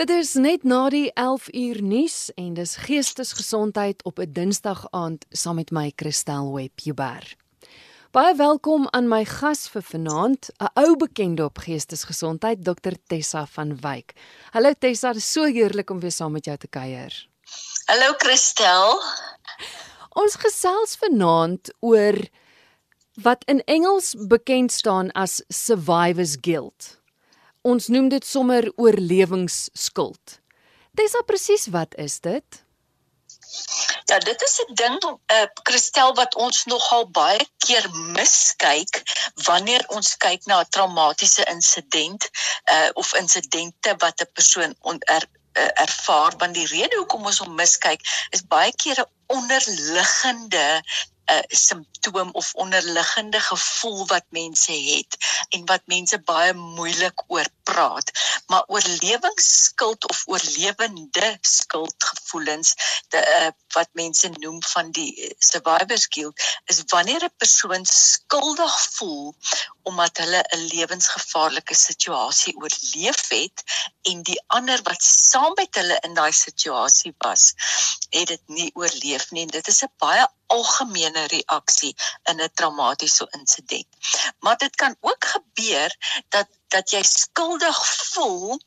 Dit is net na die 11 uur nuus en dis geestesgesondheid op 'n Dinsdag aand saam met my Christel Webber. Baie welkom aan my gas vir vanaand, 'n ou bekende op geestesgesondheid, Dr Tessa van Wyk. Hallo Tessa, dit is so heerlik om weer saam met jou te kuier. Hallo Christel. Ons gesels vanaand oor wat in Engels bekend staan as survivor's guilt. Ons noem dit sommer oorlewingsskuld. Tessa presies wat is dit? Ja, dit is 'n ding, uh, Christel wat ons nogal baie keer miskyk wanneer ons kyk na 'n traumatiese insident uh of insidente wat 'n persoon onder uh, ervaar want die rede hoekom ons hom miskyk is baie keer 'n onderliggende 'n simptoom of onderliggende gevoel wat mense het en wat mense baie moeilik oor praat. Maar oorlewingsskuld of oorlewende skuldgevoelens, de, uh, wat mense noem van die survivor's guilt, is wanneer 'n persoon skuldig voel omdat hulle 'n lewensgevaarlike situasie oorleef het en die ander wat saam met hulle in daai situasie was, het dit nie oorleef nie. En dit is 'n baie algemene reaksie in 'n traumatiese insident. Maar dit kan ook gebeur dat dat jy skuldig voel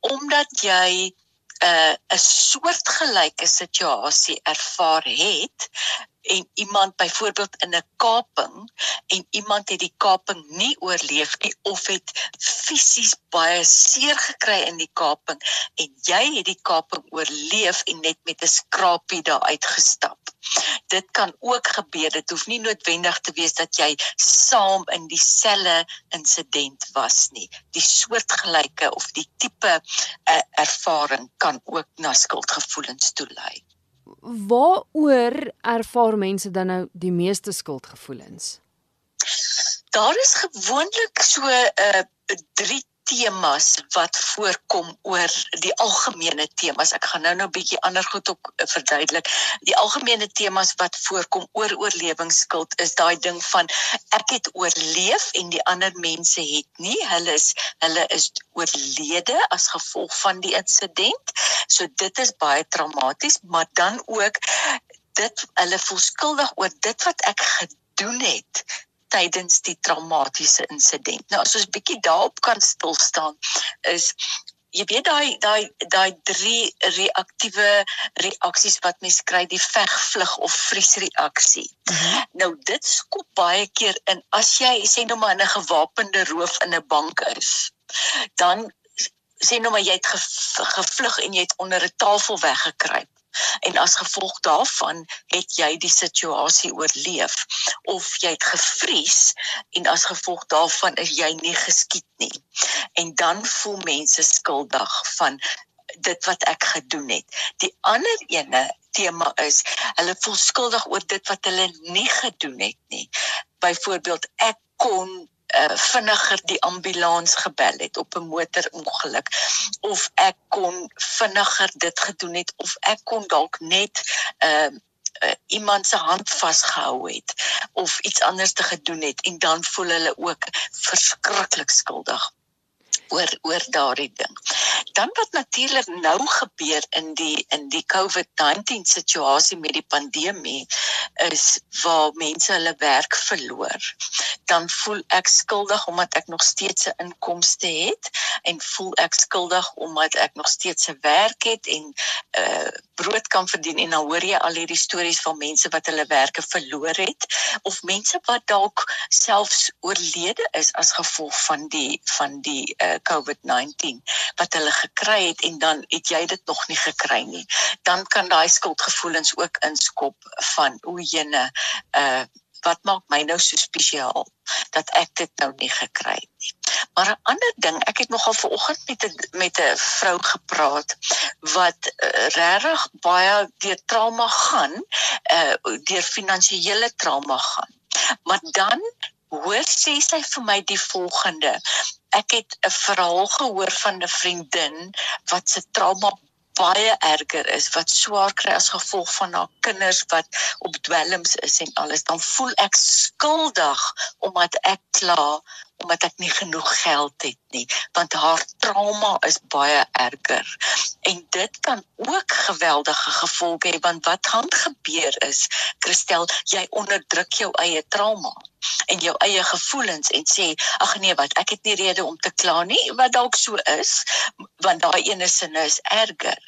omdat jy 'n uh, 'n soortgelyke situasie ervaar het en iemand byvoorbeeld in 'n kaping en iemand het die kaping nie oorleef nie of het fisies baie seer gekry in die kaping en jy het die kaping oorleef en net met 'n skrapie daar uitgestap. Dit kan ook gebeur. Dit hoef nie noodwendig te wees dat jy saam in dieselfde insident was nie. Die soortgelyke of die tipe uh, ervaring kan ook na skuldgevoelens toelei waaroor ervaar mense dan nou die meeste skuldgevoelens? Daar is gewoonlik so 'n uh, drie temas wat voorkom oor die algemene temas. Ek gaan nou nou 'n bietjie ander goed op uh, verduidelik. Die algemene temas wat voorkom oor oorlewingsskuld is daai ding van ek het oorleef en die ander mense het nie. Hulle is hulle is oorlede as gevolg van die insident. So dit is baie traumaties, maar dan ook dit hulle voel skuldig oor dit wat ek gedoen het tydens die traumatiese insident. Nou as ons 'n bietjie daarop kan stil staan is jy weet daai daai daai drie reaktiewe reaksies wat mens kry die veg vlug of vries reaksie. Mm -hmm. Nou dit skop baie keer in as jy sê nou maar in 'n gewapende roof in 'n bank is. Dan sê nou maar jy het gevlug en jy het onder 'n tafel weggekruip en as gevolg daarvan het jy die situasie oorleef of jy het gevries en as gevolg daarvan is jy nie geskiet nie. En dan voel mense skuldig van dit wat ek gedoen het. Die ander ene tema is hulle voel skuldig oor dit wat hulle nie gedoen het nie. Byvoorbeeld ek kon uh, vinniger die ambulans gebel het op 'n motorongeluk of ek kon vinniger dit gedoen het of ek kon dalk net uh, uh, iemand se hand vasgehou het of iets anders te gedoen het en dan voel hulle ook verskriklik skuldig oor oor daardie ding. Dan wat natuurlik nou gebeur in die in die COVID-19 situasie met die pandemie is waar mense hulle werk verloor. Dan voel ek skuldig omdat ek nog steeds 'n inkomste het en voel ek skuldig omdat ek nog steeds 'n werk het en uh brood kan verdien en dan hoor jy al hierdie stories van mense wat hulle werke verloor het of mense wat dalk selfs oorlede is as gevolg van die van die uh COVID-19 wat hulle gekry het en dan het jy dit nog nie gekry nie. Dan kan daai skuldgevoelens ook inskop van o jene uh wat maak my nou so spesiaal dat ek dit nou nie gekry het nie. Maar 'n ander ding, ek het nogal vanoggend met 'n met 'n vrou gepraat wat uh, regtig baie deur trauma gaan, uh deur finansiële trauma gaan. Maar dan hoor sê sy vir my die volgende ek het 'n verhaal gehoor van 'n vriendin wat se trauma baie erger is wat swaar kry as gevolg van haar kinders wat op dwelms is en alles dan voel ek skuldig omdat ek kla omdat ek nie genoeg geld het nie, want haar trauma is baie erger. En dit kan ook geweldige gevolge hê want wat gaan gebeur is, Christel, jy onderdruk jou eie trauma en jou eie gevoelens en sê ag nee wat ek het nie rede om te kla nie wat dalk so is want daai ene sin is erger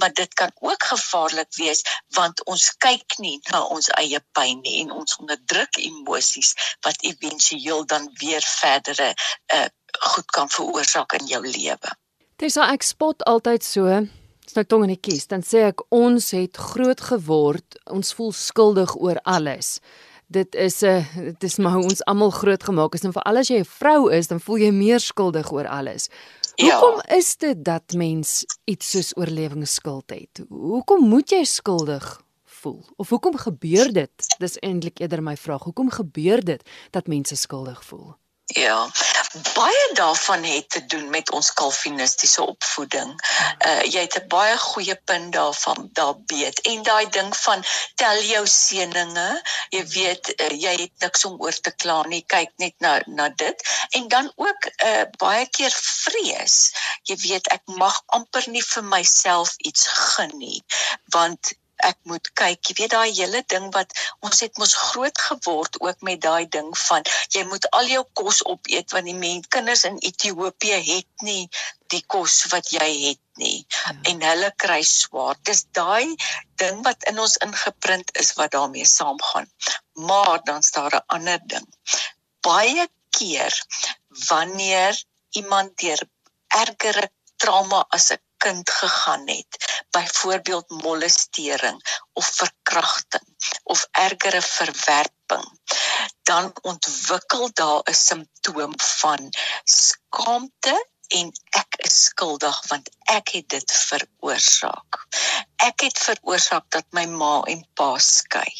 maar dit kan ook gevaarlik wees want ons kyk nie na ons eie pyn nie en ons onderdruk emosies wat éventueel dan weer verdere uh, goed kan veroorsaak in jou lewe. Dis ek spot altyd so nou tong in die kies dan sê ek ons het groot geword ons voel skuldig oor alles dit is 'n uh, dit is maar ons almal groot gemaak is en vir al as jy 'n vrou is, dan voel jy meer skuldig oor alles. Ja. Hoekom is dit dat mens iets soos oorlewingsskuld het? Hoekom moet jy skuldig voel? Of hoekom gebeur dit? Dis eintlik eerder my vraag. Hoekom gebeur dit dat mense skuldig voel? Ja. Baie daarvan het te doen met ons kalvinistiese opvoeding. Uh jy het 'n baie goeie punt daarvan daar weet. En daai ding van tel jou seëninge, jy weet uh, jy het niks om oor te kla nie. Kyk net na na dit. En dan ook uh baie keer vrees. Jy weet ek mag amper nie vir myself iets gun nie, want ek moet kyk, jy weet daai hele ding wat ons het mos groot geword ook met daai ding van jy moet al jou kos opeet want die mense kinders in Ethiopië het nie die kos wat jy het nie ja. en hulle kry swaar. Dis daai ding wat in ons ingeprint is wat daarmee saamgaan. Maar dan staan 'n ander ding. Baie keer wanneer iemand deur ergere trauma as 'n kind gegaan het, byvoorbeeld molestering of verkrachting of ergere verwerping, dan ontwikkel daar 'n simptoom van skaamte en ek is skuldig want ek het dit veroorsaak. Ek het veroorsaak dat my ma en pa skei.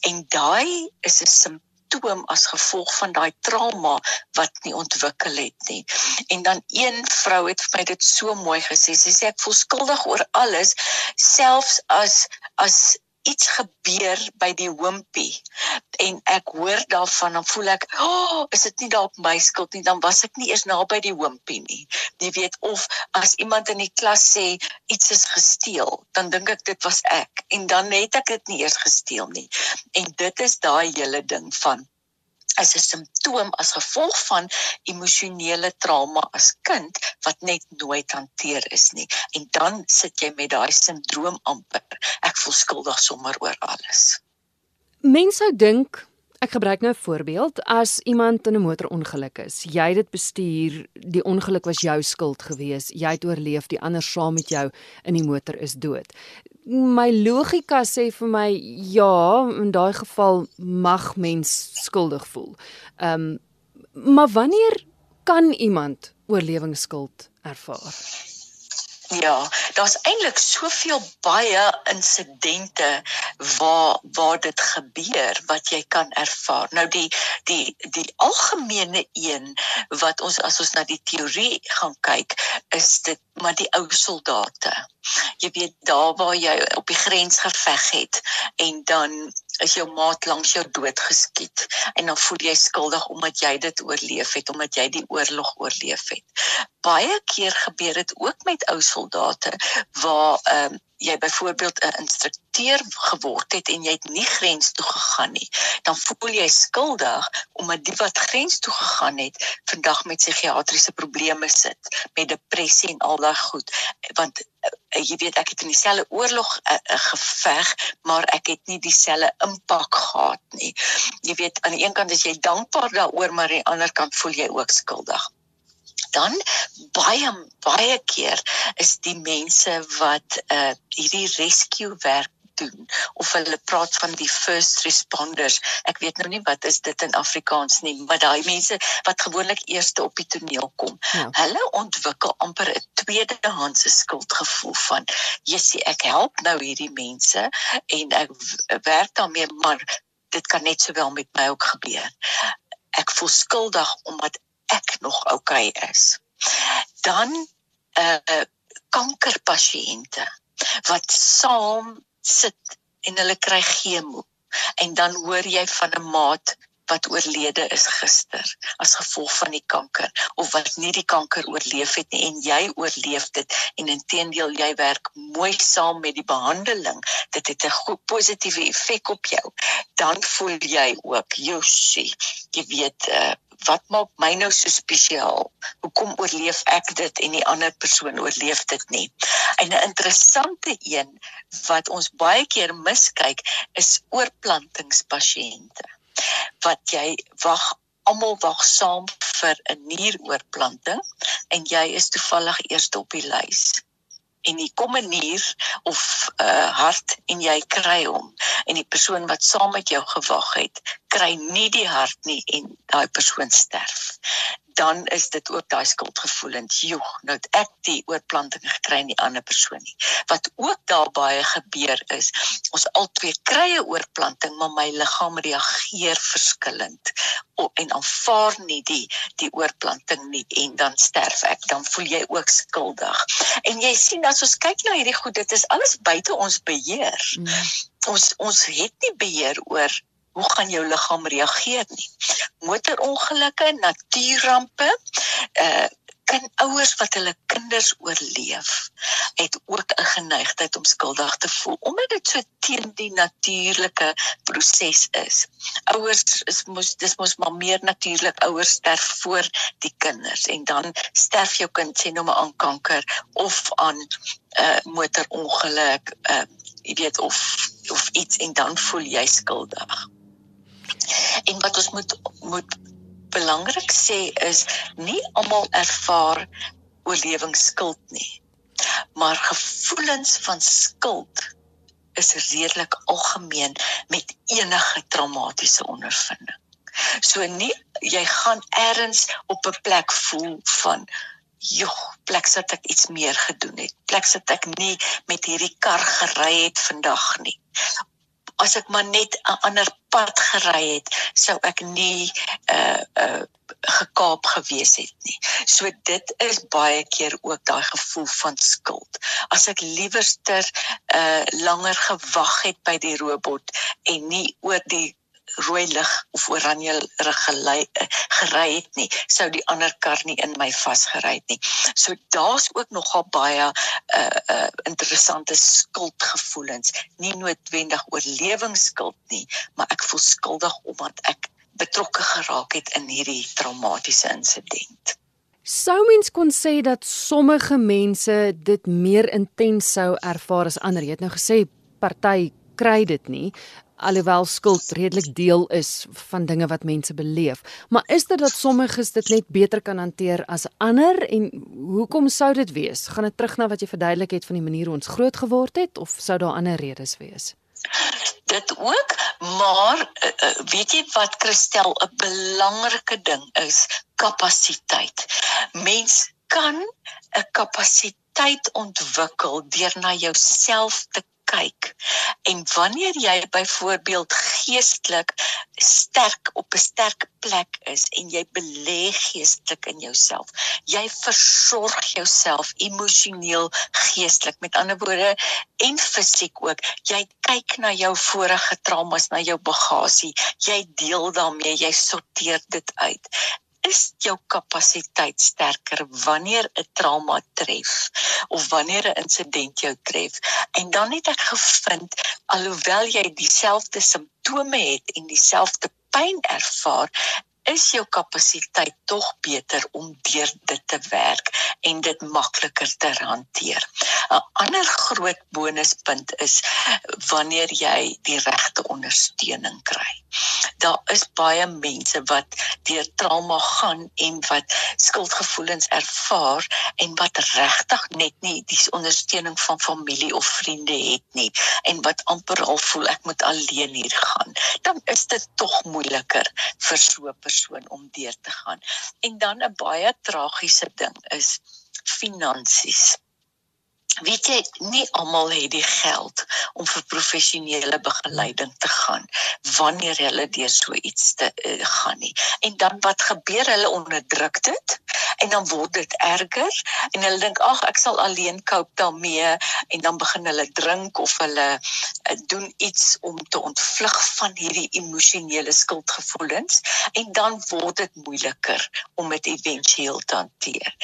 En daai is 'n simptoom simptoom as gevolg van daai trauma wat nie ontwikkel het nie. En dan een vrou het vir my dit so mooi gesê. Sy sê ek voel skuldig oor alles, selfs as as iets gebeur by die hompie en ek hoor daarvan dan voel ek, "O, oh, is dit nie dalk my skuld nie, dan was ek nie eers naby die hompie nie." Jy weet of as iemand in die klas sê iets is gesteel, dan dink ek dit was ek en dan het ek dit nie eers gesteel nie. En dit is daai hele ding van as 'n simptoom as gevolg van emosionele trauma as kind wat net nooit hanteer is nie. En dan sit jy met daai sindroom amper. Ek voel skuldig sommer oor alles. Mense sou dink Ek gebruik nou 'n voorbeeld as iemand in 'n motorongeluk is. Jy het dit bestuur, die ongeluk was jou skuld gewees. Jy het oorleef, die ander saam met jou in die motor is dood. My logika sê vir my ja, in daai geval mag mens skuldig voel. Ehm um, maar wanneer kan iemand oorlewingsskuld ervaar? Ja, daar's eintlik soveel baie insidente waar waar dit gebeur wat jy kan ervaar. Nou die die die algemene een wat ons as ons na die teorie gaan kyk, is dit maar die ou soldate. Jy weet daar waar jy op die grens geveg het en dan is jou maat langs jou dood geskiet en dan voel jy skuldig omdat jy dit oorleef het omdat jy die oorlog oorleef het. Baie keer gebeur dit ook met ou soldate waar ehm um, jy byvoorbeeld 'n instrukteur geword het en jy het nie grens toe gegaan nie, dan voel jy skuldig omdat die wat grens toe gegaan het vandag met psigiatriese probleme sit, met depressie en al daai goed, want uh, jy weet ek het in dieselfde oorlog uh, uh, geveg, maar ek het nie dieselfde impak gehad nie. Jy weet aan die een kant is jy dankbaar daaroor, maar aan die ander kant voel jy ook skuldig dan baie baie keer is die mense wat uh hierdie rescue werk doen of hulle praat van die first responders. Ek weet nou nie wat is dit in Afrikaans nie, maar daai mense wat gewoonlik eerste op die toneel kom. Ja. Hulle ontwikkel amper 'n tweedehandse skuldgevoel van, "Jessie, ek help nou hierdie mense en ek werk daarmee, maar dit kan net sowel met my ook gebeur." Ek voel skuldig omdat ek nog oukei okay is. Dan uh kankerpasiënte wat saam sit en hulle kry chemo. En dan hoor jy van 'n maat wat oorlede is gister as gevolg van die kanker of wat nie die kanker oorleef het nie. En jy oorleef dit. En intedeel jy werk mooi saam met die behandeling. Dit het 'n goed positiewe effek op jou. Dan voel jy ook josie jy weet uh, wat maak my nou so spesiaal? Hoekom oorleef ek dit en die ander persoon oorleef dit nie? En 'n interessante een wat ons baie keer miskyk is oorplantingspasiënte. Wat jy wag almal wag saam vir 'n nieroorplanting en jy is toevallig eerste op die lys. En jy kom 'n nier of 'n uh, hart en jy kry hom. En die persoon wat saam met jou gewag het kry nie die hart nie en daai persoon sterf dan is dit ook daai skuldgevoelens. Joeg, nou het ek die oorplanting gekry in die ander persoon nie. Wat ook daar baie gebeur is, ons albei kry 'n oorplanting, maar my liggaam reageer verskillend en aanvaar nie die die oorplanting nie en dan sterf ek. Dan voel jy ook skuldig. En jy sien as ons kyk na hierdie goed, dit is alles buite ons beheer. Mm. Ons ons het nie beheer oor hoe gaan jou liggaam reageer nie. Motorongelukke, natuurrampe, uh kan ouers wat hulle kinders oorleef, het ook 'n geneigtheid om skuldig te voel omdat dit so teen die natuurlike proses is. Ouers is mos dis mos maar meer natuurlik ouers sterf voor die kinders en dan sterf jou kind sien nou maar aan kanker of aan 'n uh, motorongeluk, uh jy weet of of iets en dan voel jy skuldig. En wat ons moet moet belangrik sê is nie almal ervaar oorlewingsskuld nie. Maar gevoelens van skuld is redelik algemeen met enige traumatiese ondervinding. So nie jy gaan ergens op 'n plek voel van joh, plek sit ek iets meer gedoen het. Plek sit ek nie met hierdie kar gery het vandag nie as ek maar net 'n ander pad gery het, sou ek nie uh uh gekaap gewees het nie. So dit is baie keer ook daai gevoel van skuld. As ek liewerster uh langer gewag het by die robot en nie oor die rooi lig of oranje gelei gery het nie, sou die ander kar nie in my vasgery het nie. So daar's ook nogal baie uh uh interessante skuldgevoelens, nie noodwendig oorlewingsskuld nie, maar ek voel skuldig omdat ek betrokke geraak het in hierdie traumatiese insident. Sou mens kon sê dat sommige mense dit meer intens sou ervaar as ander? Jy het nou gesê party kry dit nie alhoewel skuld redelik deel is van dinge wat mense beleef. Maar is dit dat sommiges dit net beter kan hanteer as ander en hoekom sou dit wees? Gaan dit terug na wat jy verduidelik het van die manier hoe ons groot geword het of sou daar ander redes wees? Dit ook, maar uh, weet jy wat Christel 'n belangrike ding is, kapasiteit. Mens kan 'n kapasiteit ontwikkel deur na jouself te kyk. En wanneer jy byvoorbeeld geestelik sterk op 'n sterk plek is en jy belê geestelik in jouself, jy versorg jouself emosioneel, geestelik, met ander woorde en fisiek ook. Jy kyk na jou vorige traumas, na jou bagasie, jy deel daarmee, jy sorteer dit uit is jou kapasiteit sterker wanneer 'n trauma tref of wanneer 'n insident jou tref. En dan het ek gevind alhoewel jy dieselfde simptome het en dieselfde pyn ervaar is jou kapasiteit tog beter om deur dit te werk en dit makliker te hanteer. 'n Ander groot bonuspunt is wanneer jy die regte ondersteuning kry. Daar is baie mense wat deur trauma gaan en wat skuldgevoelens ervaar en wat regtig net nie die ondersteuning van familie of vriende het nie en wat amper al voel ek moet alleen hier gaan. Dan is dit tog moeiliker vir so 'n persoon om deur te gaan. En dan 'n baie tragiese ding is finansies. Weet jy nie almal het die geld om vir professionele begeleiding te gaan wanneer hulle deur so iets te uh, gaan nie. En dan wat gebeur hulle onderdruk dit en dan word dit erger en hulle dink ag ek sal alleen cope daarmee en dan begin hulle drink of hulle uh, doen iets om te ontvlug van hierdie emosionele skuldgevoelens en dan word dit moeiliker om dit éventueel te hanteer.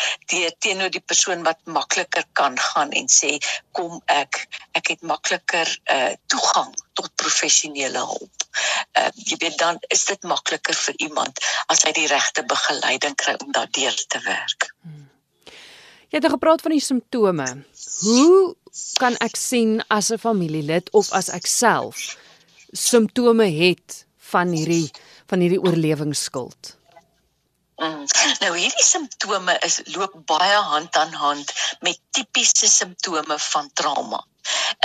Teenoor die persoon wat makliker kan gaan en sê kom ek ek het makliker uh toegang tot professionele hulp. Uh jy weet dan is dit makliker vir iemand as hy die regte begeleiding kry om daardeur te werk. Hmm. Jy het gepraat van die simptome. Hoe kan ek sien as 'n familielid of as ek self simptome het van hierdie van hierdie oorlewingsskuld? Mm. Nou hierdie simptome is loop baie hand aan hand met tipiese simptome van trauma.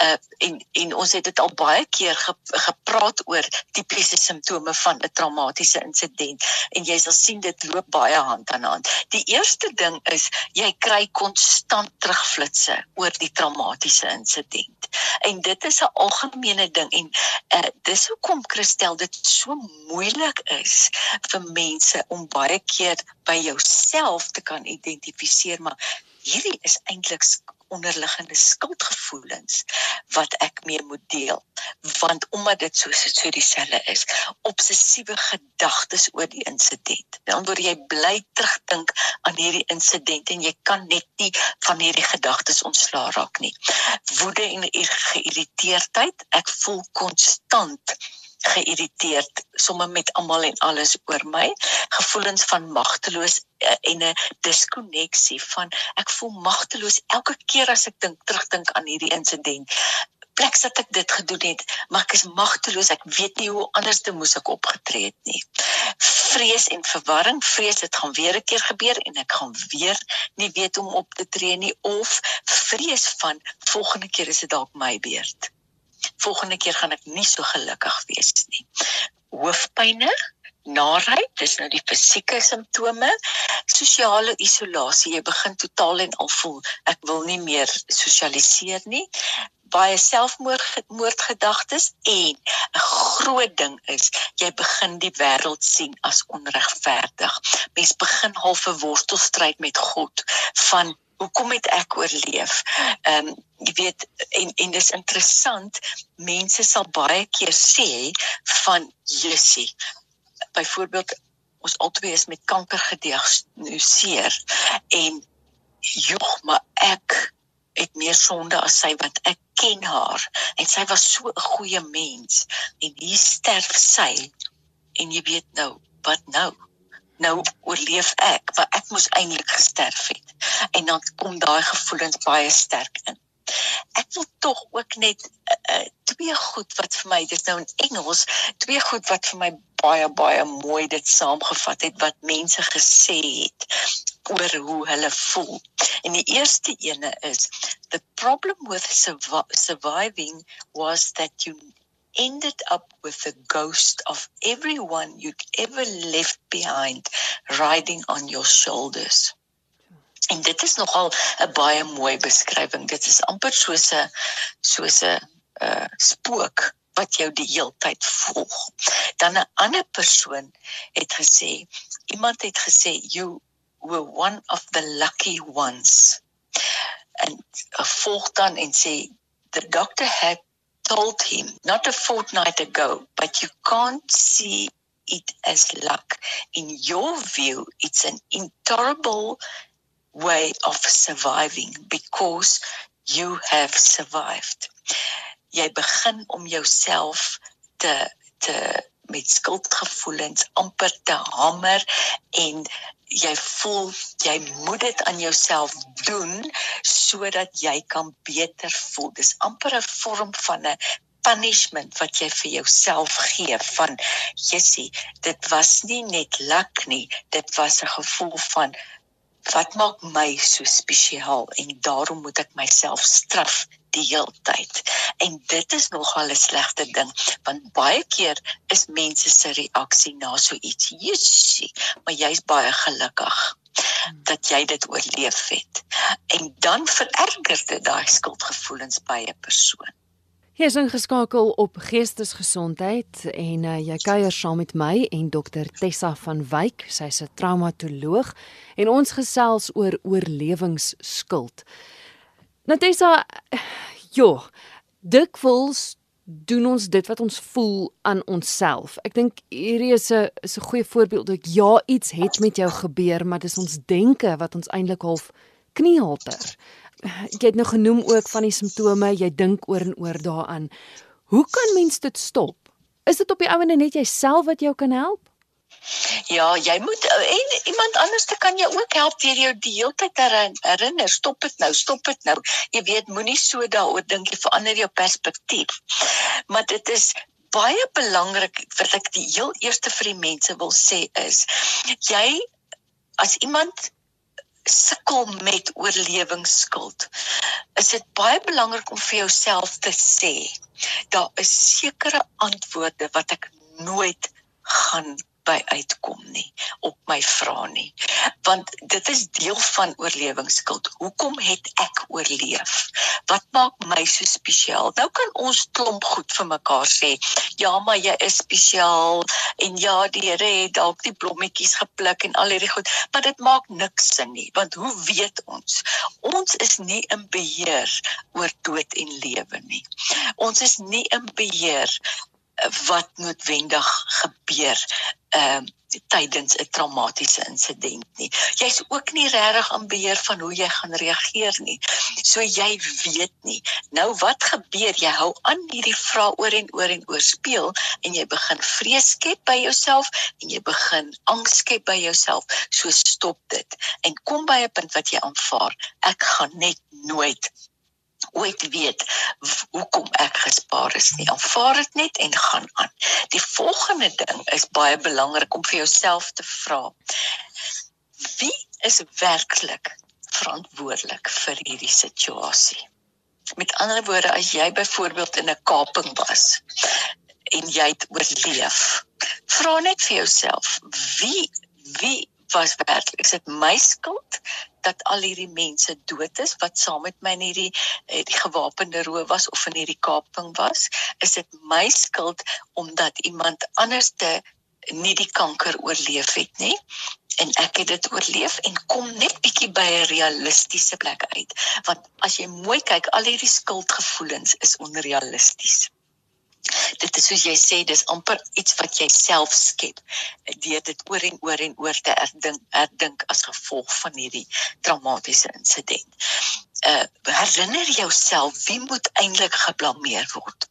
Uh en en ons het dit al baie keer ge, gepraat oor tipiese simptome van 'n traumatiese insident en jy sal sien dit loop baie hand aan hand. Die eerste ding is jy kry konstant terugflitsse oor die traumatiese insident. En dit is 'n algemene ding en uh dis hoekom Christel dit so moeilik is vir mense om baie keer by jouself te kan identifiseer maar hierdie is eintlik onderliggende skuldgevoelens wat ek mee moet deel. Want omdat dit so so dieselfde is obsessiewe gedagtes oor die insident. Dan word jy bly terugdink aan hierdie insident en jy kan net nie van hierdie gedagtes ontslaa raak nie. Woede en geïrriteerdheid ek voel konstant geïrriteerd sommer met almal en alles oor my. Gevoelens van magteloos eh, en 'n diskonneksie van ek voel magteloos elke keer as ek dink terugdink aan hierdie insident plek dat ek dit gedoen het maar ek is magteloos ek weet nie hoe anders te moes ek opgetree het nie. Vrees en verwarring vrees dit gaan weer 'n keer gebeur en ek gaan weer nie weet hoe om op te tree nie of vrees van volgende keer is dit dalk my beurt volgende keer gaan ek nie so gelukkig wees nie. Hoofpynne, naarheid, dis nou die fisieke simptome, sosiale isolasie, jy begin totaal en al voel ek wil nie meer sosialiseer nie baie selfmoordgedagtes en 'n groot ding is jy begin die wêreld sien as onregverdig. Mens begin half 'n worstelstryd met God van hoekom het ek oorleef? Ehm um, jy weet en en dis interessant, mense sal baie keer sê van Jessie. Byvoorbeeld ons albei is met kanker gediagnoseer en jog maar ek het meer sonde as sy wat ek ken haar en sy was so 'n goeie mens en hier sterf sy en jy weet nou wat nou nou oorleef ek want ek moes eintlik gesterf het. En dan kom daai gevoelens baie sterk in. Ek wil tog ook net uh, uh, twee goed wat vir my dis nou in Engels twee goed wat vir my baie baie mooi dit saamgevat het wat mense gesê het oor hoe hulle voel. En die eerste ene is the problem with surviving was that you ended up with the ghost of everyone you'd ever left behind riding on your shoulders. En dit is nogal 'n baie mooi beskrywing. Dit is amper soos 'n soos 'n uh, spook wat jou die heeltyd volg. Dan 'n ander persoon het gesê, iemand het gesê you were one of the lucky ones. En volg dan en sê the doctor had told him not a fortnight ago, but you can't see it as luck. In your view, it's an intolerable way of surviving because you have survived. Jy begin om jouself te te met skuldgevoelens amper te hamer en jy voel jy moet dit aan jouself doen sodat jy kan beter voel. Dis amper 'n vorm van 'n punishment wat jy vir jouself gee van Jessie, dit was nie net luk nie, dit was 'n gevoel van wat maak my so spesiaal en daarom moet ek myself straf die hele tyd. En dit is nogal 'n slegte ding want baie keer is mense se reaksie na so iets, "Jessie, maar jy's baie gelukkig." dat jy dit oorleef het en dan vererger dit daai skuldgevoelens by 'n persoon. Jy is ingeskakel op Geestesgesondheid en uh, jy kuier saam met my en dokter Tessa van Wyk, sy's 'n traumatoloog en ons gesels oor oorlewingsskuld. Nou Tessa, jo, dikwels doen ons dit wat ons voel aan onsself. Ek dink hierdie is 'n is 'n goeie voorbeeld dat ja, iets het met jou gebeur, maar dis ons denke wat ons eintlik half kniehalter jy het nou genoem ook van die simptome, jy dink oor en oor daaraan. Hoe kan mens dit stop? Is dit op die ouene net jouself wat jou kan help? Ja, jy moet en iemand anders te kan jou ook help deur jou die hele tyd herinner, stop dit nou, stop dit nou. Jy weet, moenie so daaroor dink jy verander jou perspektief. Maar dit is baie belangrik wat ek die heel eerste vir die mense wil sê is jy as iemand sukkel met oorlewingsskuld. Is dit baie belangrik om vir jouself te sê daar is sekere antwoorde wat ek nooit gaan by uitkom nie op my vra nie. Want dit is deel van oorlewingsskuld. Hoekom het ek oorleef? Wat maak my so spesiaal? Nou kan ons klomp goed vir mekaar sê. Ja maar jy is spesiaal. En ja die Here het dalk die blommetjies gepluk en al hierdie goed. Maar dit maak niks sin nie want hoe weet ons? Ons is nie in beheer oor dood en lewe nie. Ons is nie in beheer wat noodwendig gebeur ehm uh, tydens 'n traumatiese insident nie. Jy's ook nie regtig aan beheer van hoe jy gaan reageer nie. So jy weet nie. Nou wat gebeur? Jy hou aan hierdie vrae oor en oor en oor speel en jy begin vrees skep by jouself en jy begin angs skep by jouself. So stop dit en kom by 'n punt wat jy aanvaar. Ek gaan net nooit ooit weet hoekom ek gespaar is nie. Aanvaar dit net en gaan aan. Die volgende ding is baie belangrik om vir jouself te vra. Wie is werklik verantwoordelik vir hierdie situasie? Met ander woorde, as jy byvoorbeeld in 'n kaping was en jy het oorleef, vra net vir jouself, wie wie was werklik is dit my skuld dat al hierdie mense dood is wat saam met my in hierdie eh, die gewapende roof was of in hierdie kaping was is dit my skuld omdat iemand anders te nie die kanker oorleef het nie. En ek het dit oorleef en kom net bietjie by 'n realistiese plek uit. Want as jy mooi kyk al hierdie skuldgevoelens is onrealisties dit is soos jy sê dis amper iets wat jy self skep deur dit oor en oor en oor te herdink herdink as gevolg van hierdie traumatiese insident. Uh herinner jouself wie moet eintlik geblameer word?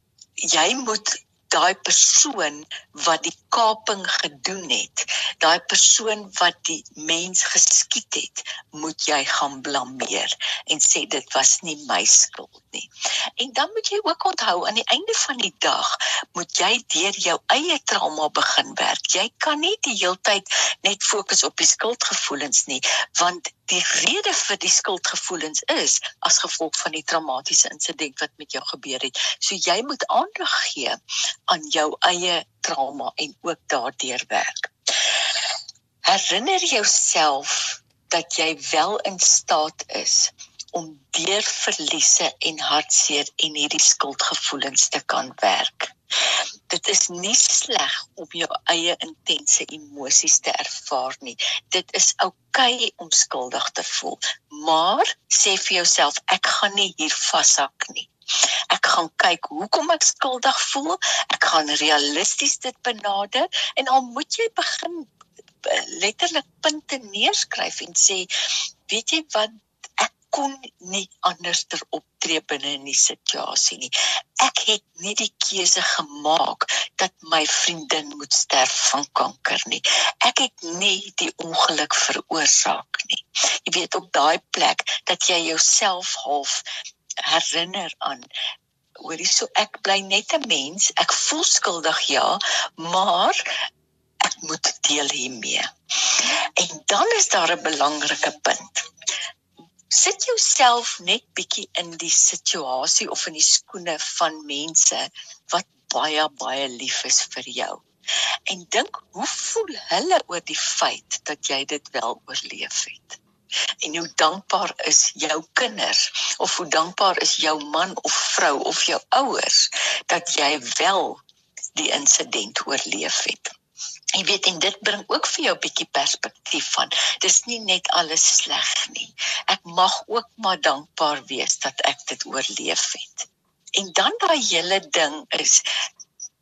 Jy moet daai persoon wat die kaping gedoen het, daai persoon wat die mens geskiet het, moet jy gaan blameer en sê dit was nie my skuld nie. En dan moet jy ook onthou aan die einde van die dag moet jy deur jou eie trauma begin werk. Jy kan nie die hele tyd net fokus op die skuldgevoelens nie, want die rede vir die skuldgevoelens is as gevolg van die traumatiese insident wat met jou gebeur het. So jy moet aandag gee aan jou eie trauma en ook daardeur werk. Herinner jouself dat jy wel in staat is om deur verliese en hartseer en hierdie skuldgevoelens te kan werk. Dit is nie sleg om jou eie intense emosies te ervaar nie. Dit is oukei okay om skuldig te voel, maar sê vir jouself ek gaan nie hier vashak nie. Ek gaan kyk hoekom ek skuldig voel. Ek gaan realisties dit benader en al moet jy begin eh, letterlik punte neerskryf en sê weet jy wat kon nie anders ter optree binne in die situasie nie. Ek het nie die keuse gemaak dat my vriendin moet sterf van kanker nie. Ek het nie die ongeluk veroorsaak nie. Jy weet op daai plek dat jy jouself half herinner aan hoorie so ek bly net 'n mens. Ek voel skuldig ja, maar ek moet deel hiermee. En dan is daar 'n belangrike punt sit jouself net bietjie in die situasie of in die skoene van mense wat baie baie lief is vir jou. En dink, hoe voel hulle oor die feit dat jy dit wel oorleef het? En hoe dankbaar is jou kinders of hoe dankbaar is jou man of vrou of jou ouers dat jy wel die insident oorleef het? Jy weet en dit bring ook vir jou 'n bietjie perspektief van dis nie net alles sleg nie. Ek mag ook maar dankbaar wees dat ek dit oorleef het. En dan daai hele ding is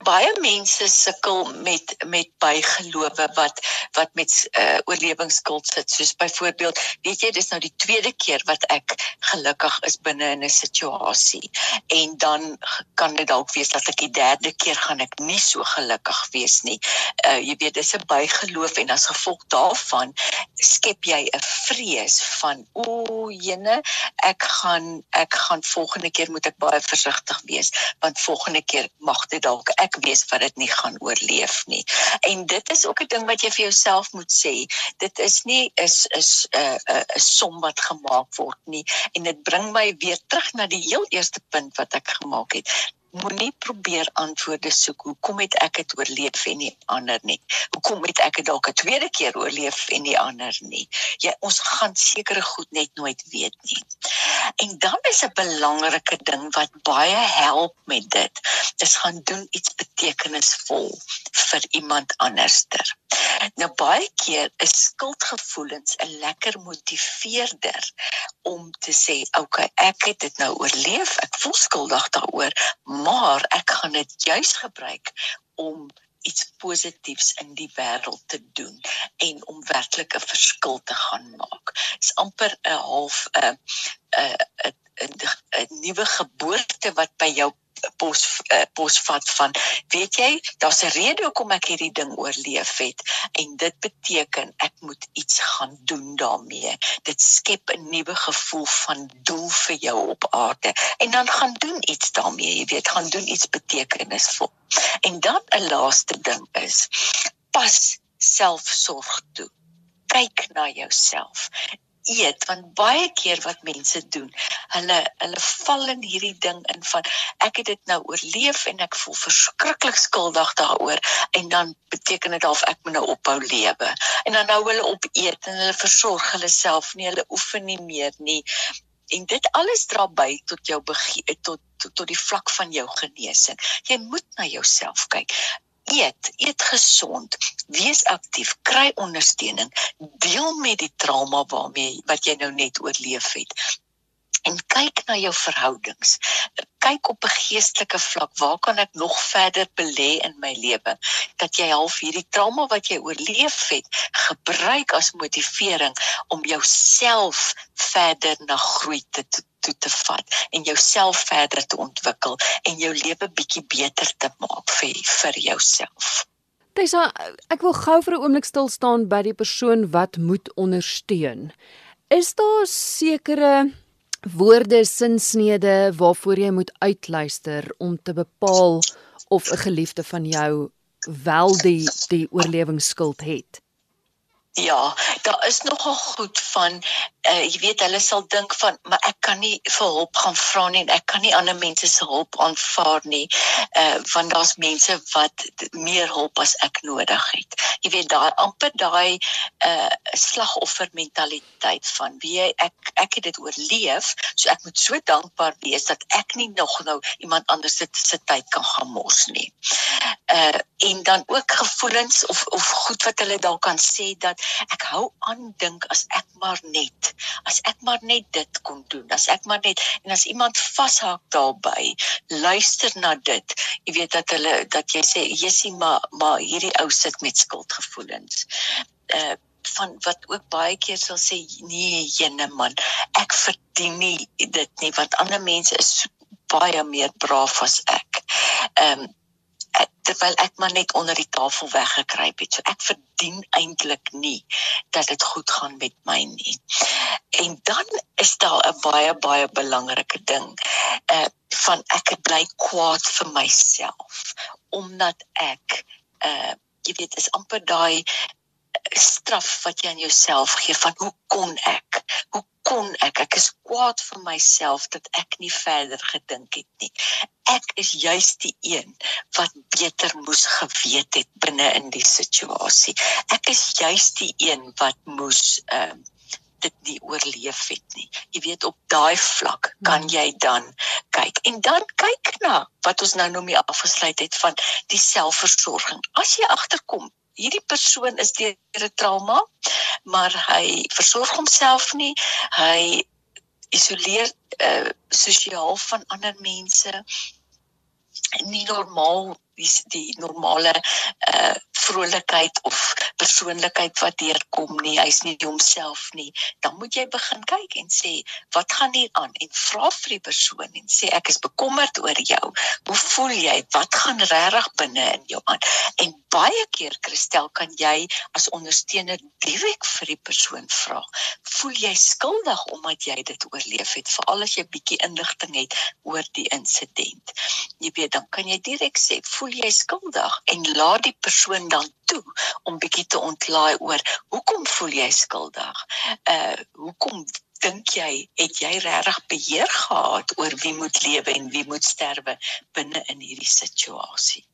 baie mense sukkel met met bygelowe wat wat met uh, oorlewingsskuld sit. Soos byvoorbeeld weet jy dis nou die tweede keer wat ek gelukkig is binne in 'n situasie. En dan kan dit dalk wees dat ek die derde keer gaan ek nie so gelukkig wees nie. Uh, jy weet dis 'n bygeloof en as gevolg daarvan skep jy 'n vrees van o jene ek gaan ek gaan volgende keer moet ek baie versigtig wees want volgende keer mag dit dalk ek ek wees wat dit nie gaan oorleef nie. En dit is ook 'n ding wat jy vir jouself moet sê. Dit is nie is is 'n uh, 'n uh, 'n som wat gemaak word nie en dit bring my weer terug na die heel eerste punt wat ek gemaak het moenie probeer antwoorde soek hoekom het ek dit oorleef en nie ander nie? Hoekom het ek dit dalk 'n tweede keer oorleef en nie ander nie? Jy ons gaan sekere goed net nooit weet nie. En dan is 'n belangrike ding wat baie help met dit dis gaan doen iets betekenisvol vir iemand anderster. Nou baie keer is skuldgevoelens 'n lekker motiveerder om te sê okay ek het dit nou oorleef ek voel skuldig daaroor maar ek gaan dit juis gebruik om iets positiefs in die wêreld te doen en om werklik 'n verskil te gaan maak. Dit is amper 'n half 'n 'n 'n nuwe geboorte wat by jou pos uh, posvat van weet jy daar's 'n rede hoekom ek hierdie ding oorleef het en dit beteken ek moet iets gaan doen daarmee. Dit skep 'n nuwe gevoel van doel vir jou op aarde en dan gaan doen iets daarmee jy weet gaan doen iets betekenisvol. En dan 'n laaste ding is pas selfsorg toe. Kyk na jouself eet want baie keer wat mense doen hulle hulle val in hierdie ding in van ek het dit nou oorleef en ek voel verskriklik skuldig daaroor en dan beteken dit half ek moet nou ophou lewe. En dan nou hulle op eet en hulle versorg hulle self nie hulle oefen nie meer nie. En dit alles dra by tot jou tot, tot tot die vlak van jou genesing. Jy moet na jouself kyk eet, eet gesond, wees aktief, kry ondersteuning, deel met die trauma waarmee wat jy nou net oorleef het. En kyk na jou verhoudings. Kyk op 'n geestelike vlak, waar kan ek nog verder belê in my lewe dat jy half hierdie trauma wat jy oorleef het, gebruik as motivering om jouself verder na groei te toe te vat en jouself verder te ontwikkel en jou lewe bietjie beter te maak vir vir jouself. Tessa, ek wil gou vir 'n oomblik stil staan by die persoon wat moet ondersteun. Is daar sekere woorde, sinsnede waarvoor jy moet uitluister om te bepaal of 'n geliefde van jou wel die die oorlewingsskuld het? Ja, daar is nogal goed van uh, jy weet hulle sal dink van maar ek kan nie vir hulp gaan vra nie en ek kan nie ander mense se hulp aanvaar nie uh want daar's mense wat meer hulp as ek nodig het. Jy weet daai amper daai uh slagoffer mentaliteit van wie ek ek het dit oorleef, so ek moet so dankbaar wees dat ek nie nog nou iemand anders se se tyd kan gaan mors nie. Uh en dan ook gevoelens of of goed wat hulle dalk kan sê dat ek hou aan dink as ek maar net as ek maar net dit kon doen as ek maar net en as iemand vashak daarbey luister na dit jy weet dat hulle dat jy sê jessie maar maar hierdie ou sit met skuldgevoelens. Uh van wat ook baie keer sal sê nee jene man ek verdien nie dit nie want ander mense is baie meer braaf as ek. Ehm um, terwyl ek maar net onder die tafel weggekruip het. So ek verdien eintlik nie dat dit goed gaan met my nie. En dan is daar 'n baie baie belangrike ding. Uh van ek bly kwaad vir myself omdat ek uh jy weet is amper daai straf wat jy aan jouself gee van hoe kon ek? Hoe kon ek? Ek is kwaad vir myself dat ek nie verder gedink het nie. Ek is juis die een wat beter moes geweet het binne in die situasie. Ek is juis die een wat moes ehm uh, dit nie oorleef het nie. Jy weet op daai vlak kan jy dan kyk en dan kyk na wat ons nou nog mee afgesluit het van die selfversorging. As jy agterkom hierdie persoon is deur 'n trauma, maar hy versorg homself nie. Hy isoleer uh, sosiaal van ander mense nie normaal die die normale uh vrolikheid of persoonlikheid wat deurkom nie hy's nie homself nie dan moet jy begin kyk en sê wat gaan hier aan? En vra vir die persoon en sê ek is bekommerd oor jou. Hoe voel jy? Wat gaan regtig binne in jou aan? En baie keer Christel kan jy as ondersteuner direk vir die persoon vra voel jy skuldig omdat jy dit oorleef het veral as jy bietjie inligting het oor die insident jy weet dan kan jy direk sê voel jy skuldig en laat die persoon dan toe om bietjie te ontlaai oor hoekom voel jy skuldig? Uh hoekom dink jy het jy regtig beheer gehad oor wie moet lewe en wie moet sterwe binne in hierdie situasie?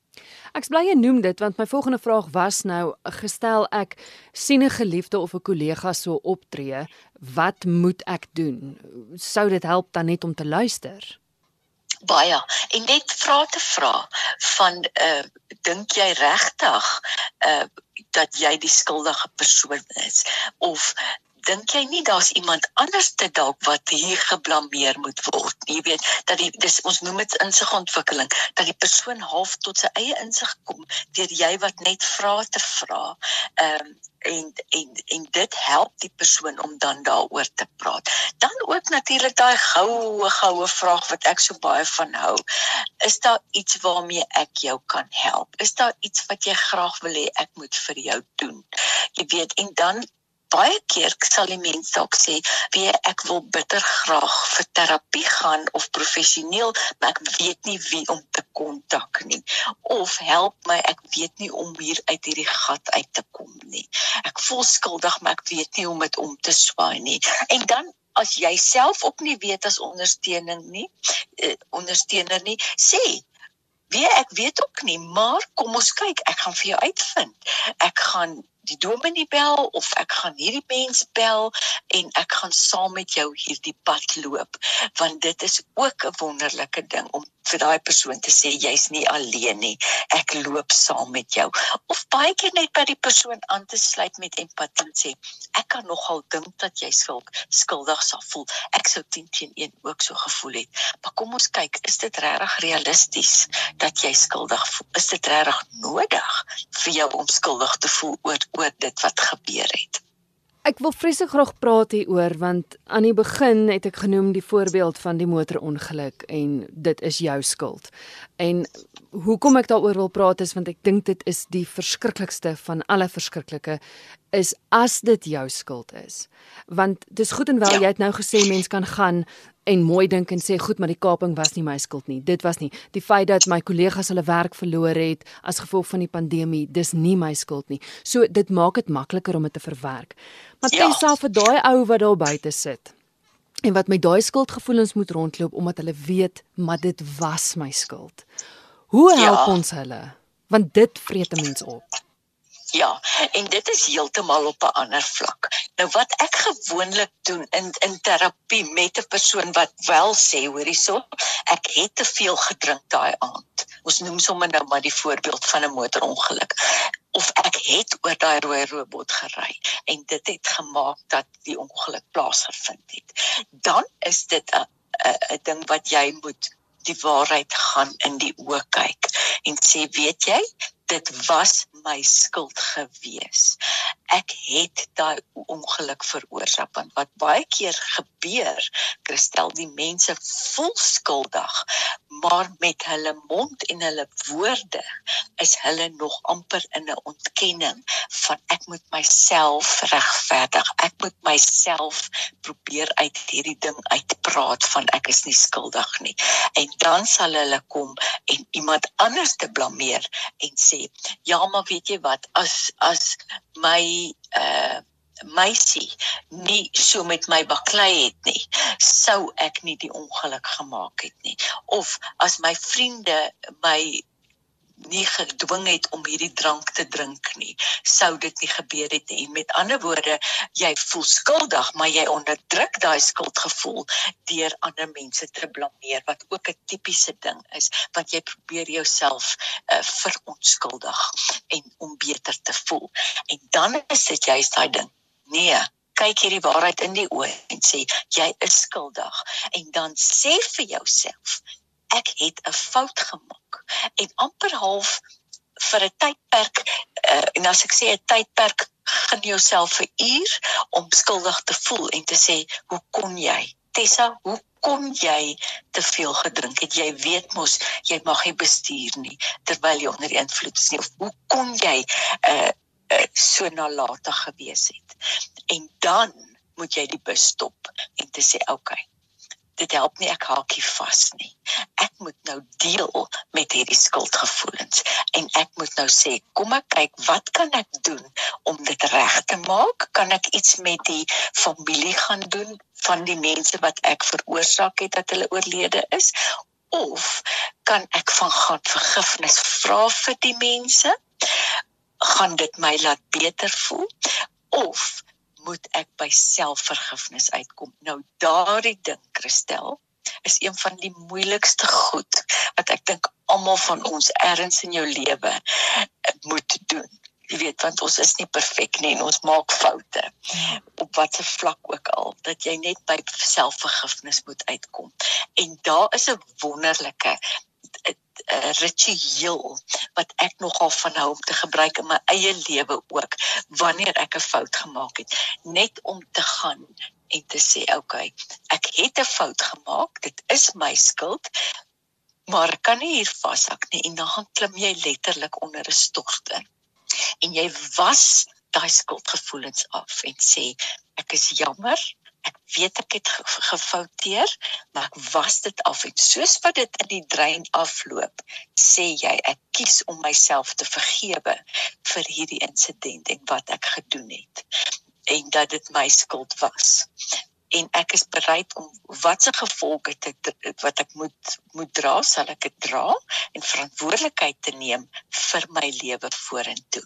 Ek bly jy noem dit want my volgende vraag was nou gestel ek sien 'n geliefde of 'n kollega so optree, wat moet ek doen? Sou dit help dan net om te luister? Baie. En net vra te vra van uh dink jy regtig uh dat jy die skuldige persoon is? Of dink jy nie daar's iemand anders te dalk wat hier geblameer moet word jy weet dat die dis ons noem dit insigontwikkeling dat die persoon half tot sy eie insig kom deur jy wat net vra te vra ehm um, en en en dit help die persoon om dan daaroor te praat. Dan ook natuurlik daai goue goue vraag wat ek so baie van hou. Is daar iets waarmee ek jou kan help? Is daar iets wat jy graag wil hê ek moet vir jou doen? Jy weet en dan baie keer sal die mens dalk sê, "Wie ek wil bitter graag vir terapie gaan of professioneel, maar ek weet nie wie om te kontak nie." Of help my, ek weet nie om hier uit hierdie gat uit te kom nie. Ek voel skuldig, maar ek weet nie hoe om dit om te swaai nie. En dan as jy self ook nie weet as ondersteuning nie, eh, ondersteuner nie, sê Wie ek weet ook nie, maar kom ons kyk, ek gaan vir jou uitvind. Ek gaan die dominee bel of ek gaan hierdie mens bel en ek gaan saam met jou hierdie pad loop want dit is ook 'n wonderlike ding om vir daai persoon te sê jy's nie alleen nie. Ek loop saam met jou. Of baie keer net by die persoon aan te sluit met empatie sê ek kan nogal dink dat jy skuld skuldig sal voel. Ek sou 10 teen 1 ook so gevoel het. Maar kom ons kyk is dit regtig realisties dat jy skuldig voel? Is dit regtig nodig vir jou om skuldig te voel oor oor dit wat gebeur het. Ek wil vreeslik graag praat hieroor want aan die begin het ek genoem die voorbeeld van die motorongeluk en dit is jou skuld. En hoekom ek daaroor wil praat is want ek dink dit is die verskriklikste van alle verskriklike is as dit jou skuld is. Want dis goed en wel ja. jy het nou gesê mens kan gaan en mooi dink en sê goed maar die kaping was nie my skuld nie. Dit was nie die feit dat my kollegas hulle werk verloor het as gevolg van die pandemie, dis nie my skuld nie. So dit maak dit makliker om dit te verwerk. Maar ja. selfs vir daai ou wat daar buite sit en wat met daai skuldgevoelens moet rondloop omdat hulle weet maar dit was my skuld. Hoe help ja. ons hulle? Want dit vreet 'n mens op. Ja, en dit is heeltemal op 'n ander vlak. Nou wat ek gewoonlik doen in in terapie met 'n persoon wat wel sê, hoorie so, ek het te veel gedrink daai aand. Ons noem sommer nou maar die voorbeeld van 'n motorongeluk of ek het oor daai rooi robot gery en dit het gemaak dat die ongeluk plaasgevind het. Dan is dit 'n 'n ding wat jy moet die waarheid gaan in die oë kyk en sê weet jy dit was my skuld gewees. Ek het daai ongeluk veroorsaak want wat baie keer gebeur, Christel, die mense voel skuldig, maar met hulle mond en hulle woorde is hulle nog amper in 'n ontkenning van ek moet myself regverdig. Ek moet myself probeer uit hierdie ding uitpraat van ek is nie skuldig nie. En dan sal hulle kom en iemand anders te blameer en sê, "Ja, maar weet jy wat, as as my uh meisie nie so met my baklei het nie, sou ek nie die ongeluk gemaak het nie. Of as my vriende my nie gedwing het om hierdie drank te drink nie, sou dit nie gebeur het nie. Met ander woorde, jy voel skuldig, maar jy onderdruk daai skuldgevoel deur ander mense te blameer wat ook 'n tipiese ding is, want jy probeer jouself uh, verontskuldig en om beter te voel. En dan is dit juist daai ding. Nee, kyk hierdie waarheid in die oë en sê jy is skuldig en dan sê vir jouself ek het 'n fout gemaak en amper half vir 'n tydperk uh, en as ek sê 'n tydperk gaan jouself 'n uur om skuldig te voel en te sê hoe kon jy? Tessa hoe kon jy te veel gedrink? Het jy weet mos jy mag nie bestuur nie terwyl jy onder invloed is nie. Of hoe kon jy uh, uh, so nalatig gewees het? En dan moet jy die bus stop en te sê okay dit help nie ek haakie vas nie. Ek moet nou deel met hierdie skuldgevoelens en ek moet nou sê, kom ek kyk wat kan ek doen om dit reg te maak? Kan ek iets met die familie gaan doen van die mense wat ek veroorsaak het dat hulle oorlede is? Of kan ek van God vergifnis vra vir die mense? Gaan dit my laat beter voel? Of moet ek by selfvergifnis uitkom. Nou daardie ding, Christel, is een van die moeilikste goed wat ek dink almal van ons ergens in jou lewe moet doen. Jy weet want ons is nie perfek nie en ons maak foute op watter vlak ook al dat jy net by selfvergifnis moet uitkom. En daar is 'n wonderlike 'n ritueel wat ek nogal van hou om te gebruik in my eie lewe ook wanneer ek 'n fout gemaak het. Net om te gaan en te sê okay ek het 'n fout gemaak dit is my skuld maar kan nie hier vashak nie. En dan klim jy letterlik onder 'n stort in. En jy was daai skuldgevoelens af en sê ek is jammer ek weet ek het gefouteer, maar ek was dit af en soos wat dit in die drein afloop, sê jy ek kies om myself te vergewe vir hierdie insident en wat ek gedoen het en dat dit my skuld was. En ek is bereid om watse gevolge te wat ek moet moet dra sal ek dit dra en verantwoordelikheid te neem vir my lewe vorentoe.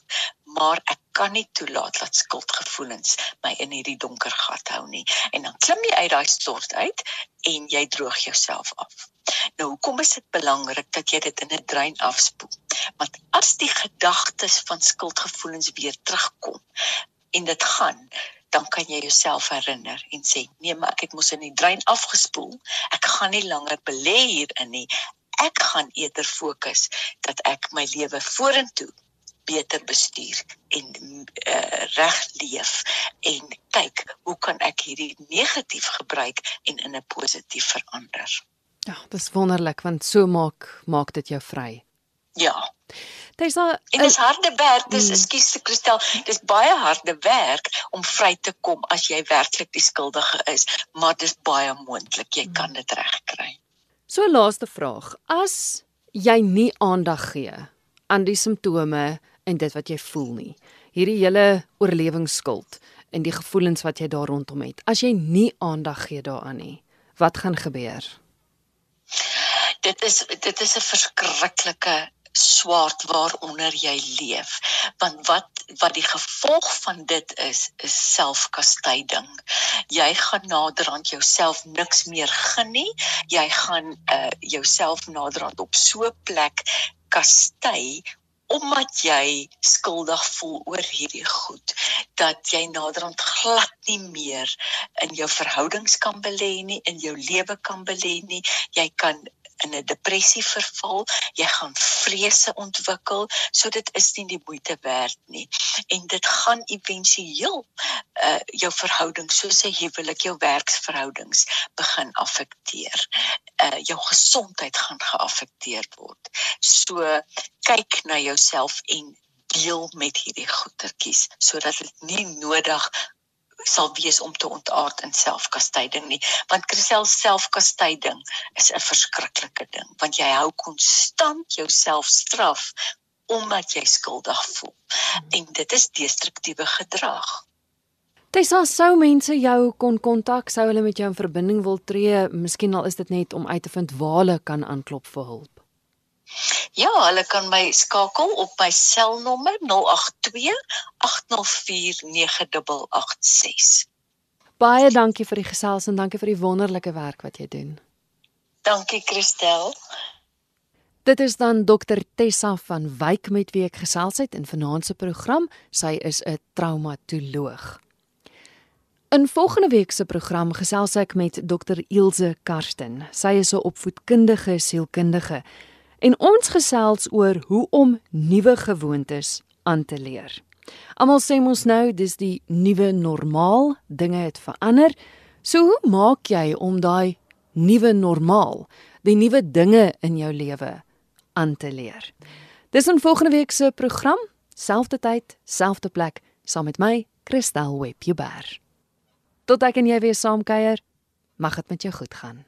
Maar ek kan nie toelaat dat skuldgevoelens my in hierdie donker gat hou nie. En dan klim jy uit daai stort uit en jy droog jouself af. Nou hoekom is dit belangrik dat jy dit in 'n drein afspoel? Want as die gedagtes van skuldgevoelens weer terugkom en dit gaan dan kan jy jouself herinner en sê nee maar ek het mos in die drein afgespoel. Ek gaan nie langer belê hierin nie. Ek gaan eerder fokus dat ek my lewe vorentoe beter bestuur en uh, reg leef en kyk hoe kan ek hierdie negatief gebruik en in 'n positief verander ja dis wonderlik want so maak maak dit jou vry ja Dis al en dis harde werk. Dis mm. ekskuus te Kristel. Dis baie harde werk om vry te kom as jy werklik die skuldige is, maar dis baie moontlik jy kan dit regkry. So laaste vraag. As jy nie aandag gee aan die simptome en dit wat jy voel nie. Hierdie hele oorlewingsskuld en die gevoelens wat jy daar rondom het. As jy nie aandag gee daaraan nie, wat gaan gebeur? Dit is dit is 'n verskriklike swaard waaronder jy leef want wat wat die gevolg van dit is is selfkastyding jy gaan naderhand jouself niks meer gun nie jy gaan uh, jouself naderhand op so 'n plek kastei omdat jy skuldig voel oor hierdie goed dat jy naderhand glad nie meer in jou verhoudings kan belê nie in jou lewe kan belê nie. Jy kan in 'n depressie verval, jy gaan vrese ontwikkel, so dit is nie die moeite werd nie. En dit gaan éventueel uh jou verhouding soos 'n huwelik, jou werksverhoudings begin affekteer. Uh jou gesondheid gaan geaffekteer word. So kyk na jouself en deel met hierdie goetertjies sodat dit nie nodig sal wees om te ontaard in selfkastyding nie want krisel selfkastyding is 'n verskriklike ding want jy hou konstant jouself straf omdat jy skuldig voel. En dit is destruktiewe gedrag. Tessa, sou mense jou kon kontak, sou hulle met jou in verbinding wil tree, miskien al is dit net om uit te vind waar hulle kan aanklop vir hulp. Ja, hulle kan my skakel op my selnommer 082 804 9886. Baie dankie vir die gesels en dankie vir die wonderlike werk wat jy doen. Dankie Christel. Dit is dan Dr Tessa van Wyk met wie ek gesels het in vanaand se program. Sy is 'n traumatoloog. In volgende week se program gesels ek met Dr Ilse Karsten. Sy is 'n opvoedkundige sielkundige en ons gesels oor hoe om nuwe gewoontes aan te leer. Almal sê mos nou dis die nuwe normaal, dinge het verander. So hoe maak jy om daai nuwe normaal, die nuwe dinge in jou lewe aan te leer? Dis 'n volgende week se program, selfde tyd, selfde plek, saam met my, Christel Webber. Tot ek en jy weer saam kuier, mag dit met jou goed gaan.